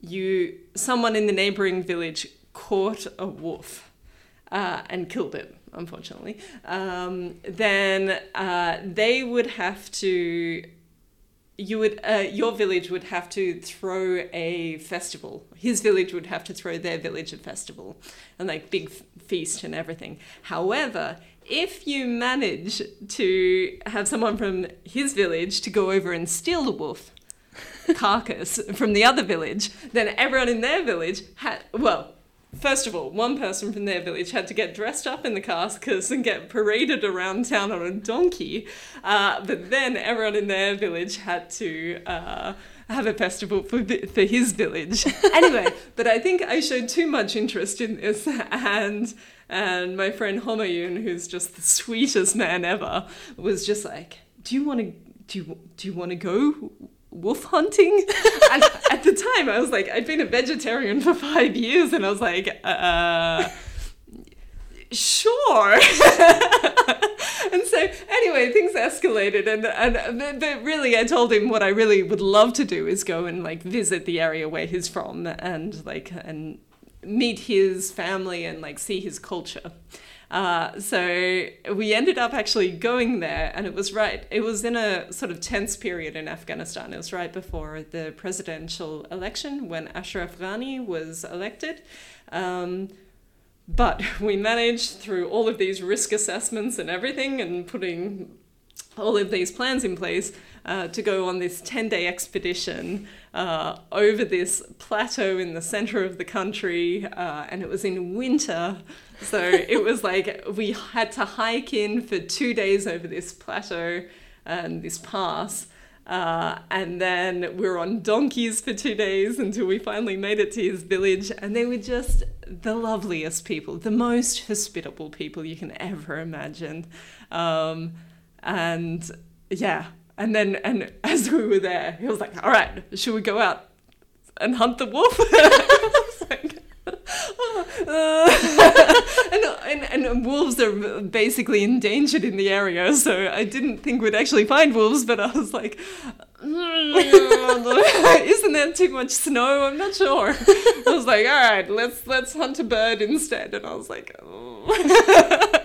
Speaker 2: you someone in the neighboring village caught a wolf uh, and killed it, unfortunately, um, then uh, they would have to. You would, uh, your village would have to throw a festival. His village would have to throw their village a festival, and like big f- feast and everything. However, if you manage to have someone from his village to go over and steal the wolf carcass from the other village, then everyone in their village had well First of all, one person from their village had to get dressed up in the carcass and get paraded around town on a donkey. Uh, but then everyone in their village had to uh, have a festival for, for his village. anyway, but I think I showed too much interest in this, and and my friend Homayun, who's just the sweetest man ever, was just like, "Do you want to? Do you do you want to go wolf hunting. and at the time, I was like, I'd been a vegetarian for five years, and I was like, uh, sure. and so, anyway, things escalated, and and but really, I told him what I really would love to do is go and like visit the area where he's from, and like and meet his family and like see his culture. Uh, so we ended up actually going there, and it was right. It was in a sort of tense period in Afghanistan. It was right before the presidential election when Ashraf Ghani was elected. Um, but we managed through all of these risk assessments and everything, and putting all of these plans in place uh, to go on this 10 day expedition uh, over this plateau in the center of the country, uh, and it was in winter. So it was like we had to hike in for two days over this plateau and this pass. Uh, and then we were on donkeys for two days until we finally made it to his village. And they were just the loveliest people, the most hospitable people you can ever imagine. Um, and yeah, and then and as we were there, he was like, "All right, should we go out and hunt the wolf?" Uh. and, and, and wolves are basically endangered in the area, so I didn't think we'd actually find wolves, but I was like, hmm, isn't there too much snow? I'm not sure. I was like, all right, let's let's hunt a bird instead, and I was like, oh.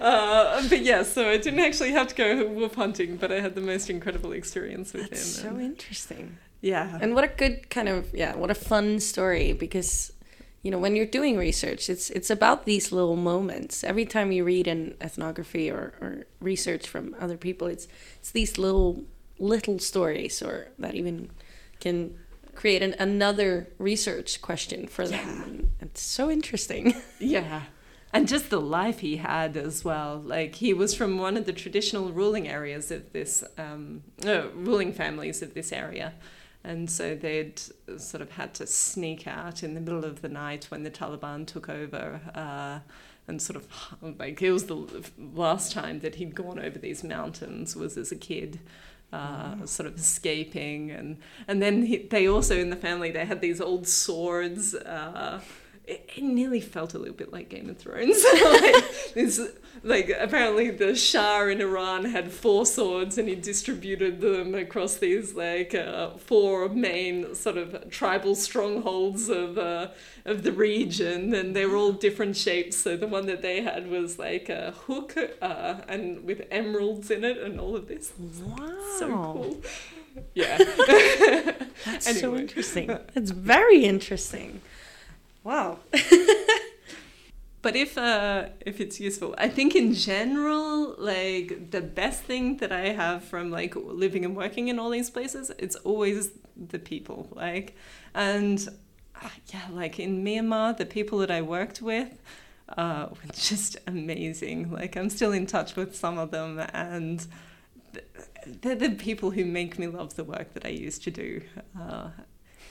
Speaker 2: Uh, but yeah, so I didn't actually have to go wolf hunting, but I had the most incredible experience with
Speaker 1: That's
Speaker 2: him.
Speaker 1: So interesting.
Speaker 2: Yeah.
Speaker 1: And what a good kind of yeah, what a fun story because you know when you're doing research it's it's about these little moments every time you read an ethnography or, or research from other people it's it's these little little stories or that even can create an, another research question for them yeah. it's so interesting
Speaker 2: yeah and just the life he had as well like he was from one of the traditional ruling areas of this um, uh, ruling families of this area and so they'd sort of had to sneak out in the middle of the night when the Taliban took over. Uh, and sort of like it was the last time that he'd gone over these mountains was as a kid. Uh, mm. sort of escaping and and then he, they also in the family they had these old swords uh, it, it nearly felt a little bit like Game of Thrones. like, this, like apparently the Shah in Iran had four swords and he distributed them across these like uh, four main sort of tribal strongholds of uh, of the region, and they were all different shapes. So the one that they had was like a hook uh, and with emeralds in it, and all of this.
Speaker 1: Wow,
Speaker 2: so cool. Yeah,
Speaker 1: that's anyway. so interesting. That's very interesting. Wow.
Speaker 2: but if uh, if it's useful, I think in general, like the best thing that I have from like living and working in all these places, it's always the people. Like, and yeah, like in Myanmar, the people that I worked with uh, were just amazing. Like I'm still in touch with some of them, and they're the people who make me love the work that I used to do. Uh,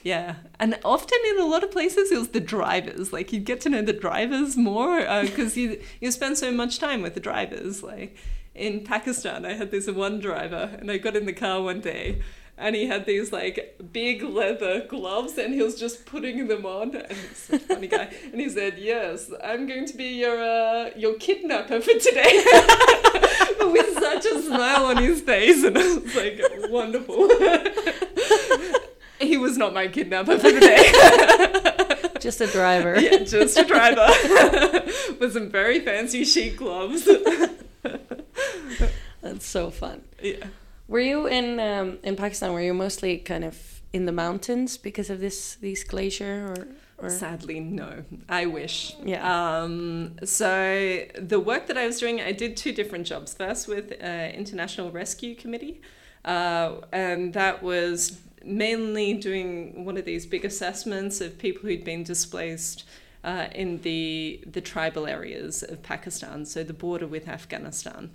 Speaker 2: yeah, and often in a lot of places it was the drivers. Like you get to know the drivers more because uh, you you spend so much time with the drivers. Like in Pakistan, I had this one driver, and I got in the car one day, and he had these like big leather gloves, and he was just putting them on. And he's a funny guy, and he said, "Yes, I'm going to be your uh, your kidnapper for today." with such a smile on his face, and I was like, "Wonderful." he was not my kidnapper for the day.
Speaker 1: just a driver.
Speaker 2: Yeah, just a driver with some very fancy chic gloves.
Speaker 1: That's so fun.
Speaker 2: Yeah.
Speaker 1: Were you in um, in Pakistan? Were you mostly kind of in the mountains because of this these glacier or? Or?
Speaker 2: Sadly, no. I wish.
Speaker 1: Yeah.
Speaker 2: Um, so the work that I was doing, I did two different jobs. First with uh, International Rescue Committee, uh, and that was mainly doing one of these big assessments of people who'd been displaced uh, in the the tribal areas of Pakistan, so the border with Afghanistan.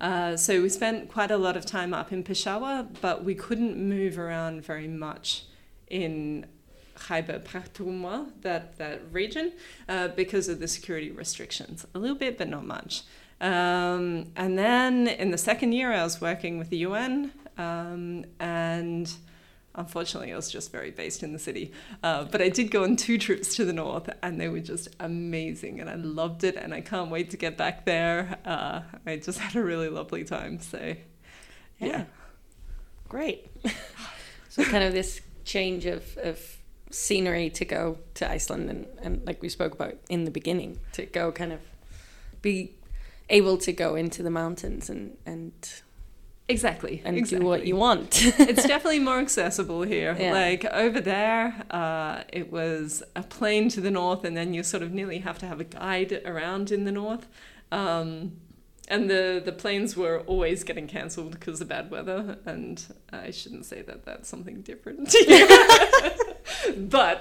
Speaker 2: Uh, so we spent quite a lot of time up in Peshawar, but we couldn't move around very much in Khyber Pakhtunkhwa, that that region, uh, because of the security restrictions. A little bit, but not much. Um, and then in the second year, I was working with the UN um, and Unfortunately, I was just very based in the city. Uh, but I did go on two trips to the north, and they were just amazing, and I loved it, and I can't wait to get back there. Uh, I just had a really lovely time. So, yeah. yeah.
Speaker 1: Great. so, kind of this change of, of scenery to go to Iceland, and, and like we spoke about in the beginning, to go kind of be able to go into the mountains and, and
Speaker 2: Exactly.
Speaker 1: And
Speaker 2: exactly.
Speaker 1: do what you want.
Speaker 2: it's definitely more accessible here. Yeah. Like over there, uh, it was a plane to the north, and then you sort of nearly have to have a guide around in the north. Um, and the, the planes were always getting cancelled because of bad weather. And I shouldn't say that that's something different. but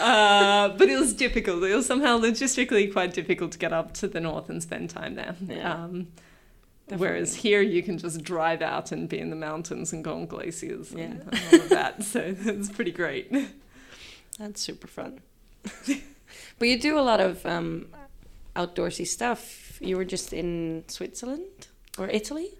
Speaker 2: uh, but it was difficult. It was somehow logistically quite difficult to get up to the north and spend time there.
Speaker 1: Yeah.
Speaker 2: Um, Definitely. Whereas here you can just drive out and be in the mountains and go on glaciers and, yeah. and all of that. So it's pretty great.
Speaker 1: That's super fun. but you do a lot of um, outdoorsy stuff. You were just in Switzerland or Italy?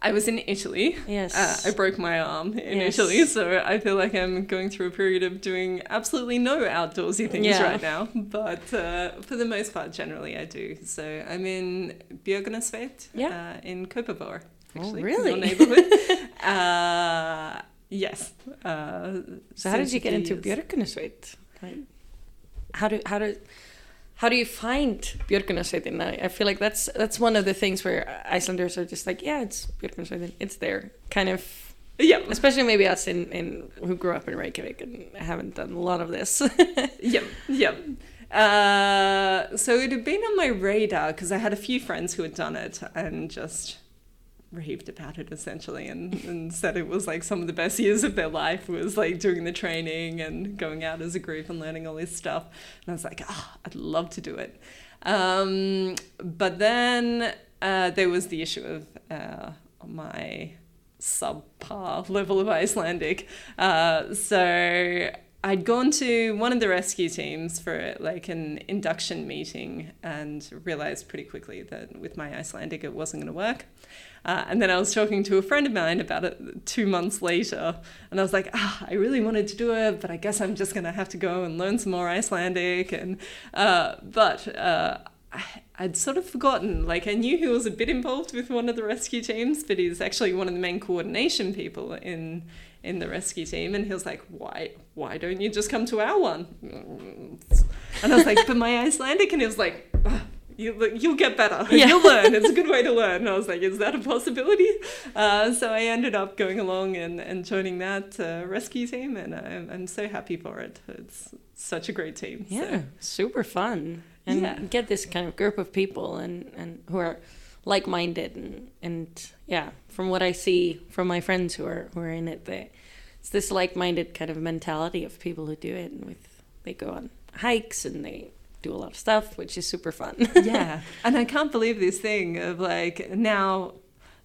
Speaker 2: I was in Italy.
Speaker 1: Yes.
Speaker 2: Uh, I broke my arm in
Speaker 1: yes.
Speaker 2: Italy, so I feel like I'm going through a period of doing absolutely no outdoorsy things
Speaker 1: yeah.
Speaker 2: right now. But uh, for the most part, generally I do. So I'm in Björgunarsveit
Speaker 1: yeah.
Speaker 2: uh, in Kopparberg. Actually,
Speaker 1: oh, really?
Speaker 2: Your neighborhood. Uh, yes. Uh,
Speaker 1: so how did you get into Björgunarsveit? How do how do how do you find Björgunarsveitin? I, I feel like that's that's one of the things where Icelanders are just like, yeah, it's Björgunarsveitin, it's there, kind of.
Speaker 2: Yeah.
Speaker 1: Especially maybe us in, in who grew up in Reykjavik and haven't done a lot of this.
Speaker 2: yeah, yeah. Uh, so it had been on my radar because I had a few friends who had done it and just raved about it essentially and, and said it was like some of the best years of their life was like doing the training and going out as a group and learning all this stuff. And I was like, oh, I'd love to do it. Um, but then uh, there was the issue of uh, my subpar level of Icelandic. Uh, so I'd gone to one of the rescue teams for like an induction meeting and realized pretty quickly that with my Icelandic it wasn't going to work. Uh, and then I was talking to a friend of mine about it two months later, and I was like, ah, I really wanted to do it, but I guess I'm just going to have to go and learn some more Icelandic. And uh, but uh, I, I'd sort of forgotten. Like I knew he was a bit involved with one of the rescue teams, but he's actually one of the main coordination people in in the rescue team and he was like why why don't you just come to our one and i was like but my icelandic and he was like oh, you, you'll get better. Yeah. You'll learn. It's a good way to learn. And I was like, is that a possibility? Uh, so I ended up going along and, and joining that uh, rescue team, and I'm, I'm so happy for it. It's such a great team.
Speaker 1: Yeah,
Speaker 2: so.
Speaker 1: super fun. And yeah. get this kind of group of people and, and who are like minded and, and yeah, from what I see from my friends who are who are in it, they it's this like-minded kind of mentality of people who do it and with they go on hikes and they do a lot of stuff which is super fun
Speaker 2: yeah and i can't believe this thing of like now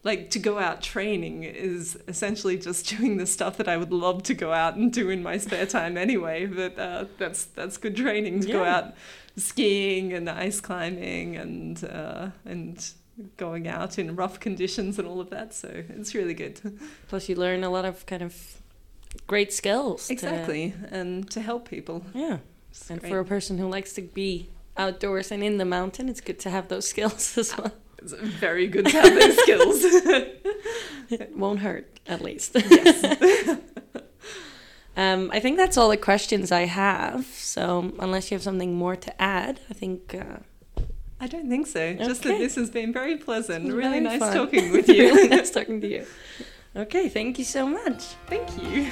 Speaker 2: like to go out training is essentially just doing the stuff that I would love to go out and do in my spare time anyway. But uh, that's that's good training to yeah. go out skiing and ice climbing and uh, and going out in rough conditions and all of that. So it's really good.
Speaker 1: Plus, you learn a lot of kind of great skills.
Speaker 2: Exactly, to, and to help people.
Speaker 1: Yeah, it's and great. for a person who likes to be outdoors and in the mountain, it's good to have those skills as well.
Speaker 2: It's very good to have those skills.
Speaker 1: it won't hurt, at least. Yes. um, I think that's all the questions I have. So, unless you have something more to add, I think. Uh,
Speaker 2: I don't think so. Okay. Just that this has been very pleasant. Really very nice fun. talking with you.
Speaker 1: really nice talking to you. Okay, thank you so much.
Speaker 2: Thank you.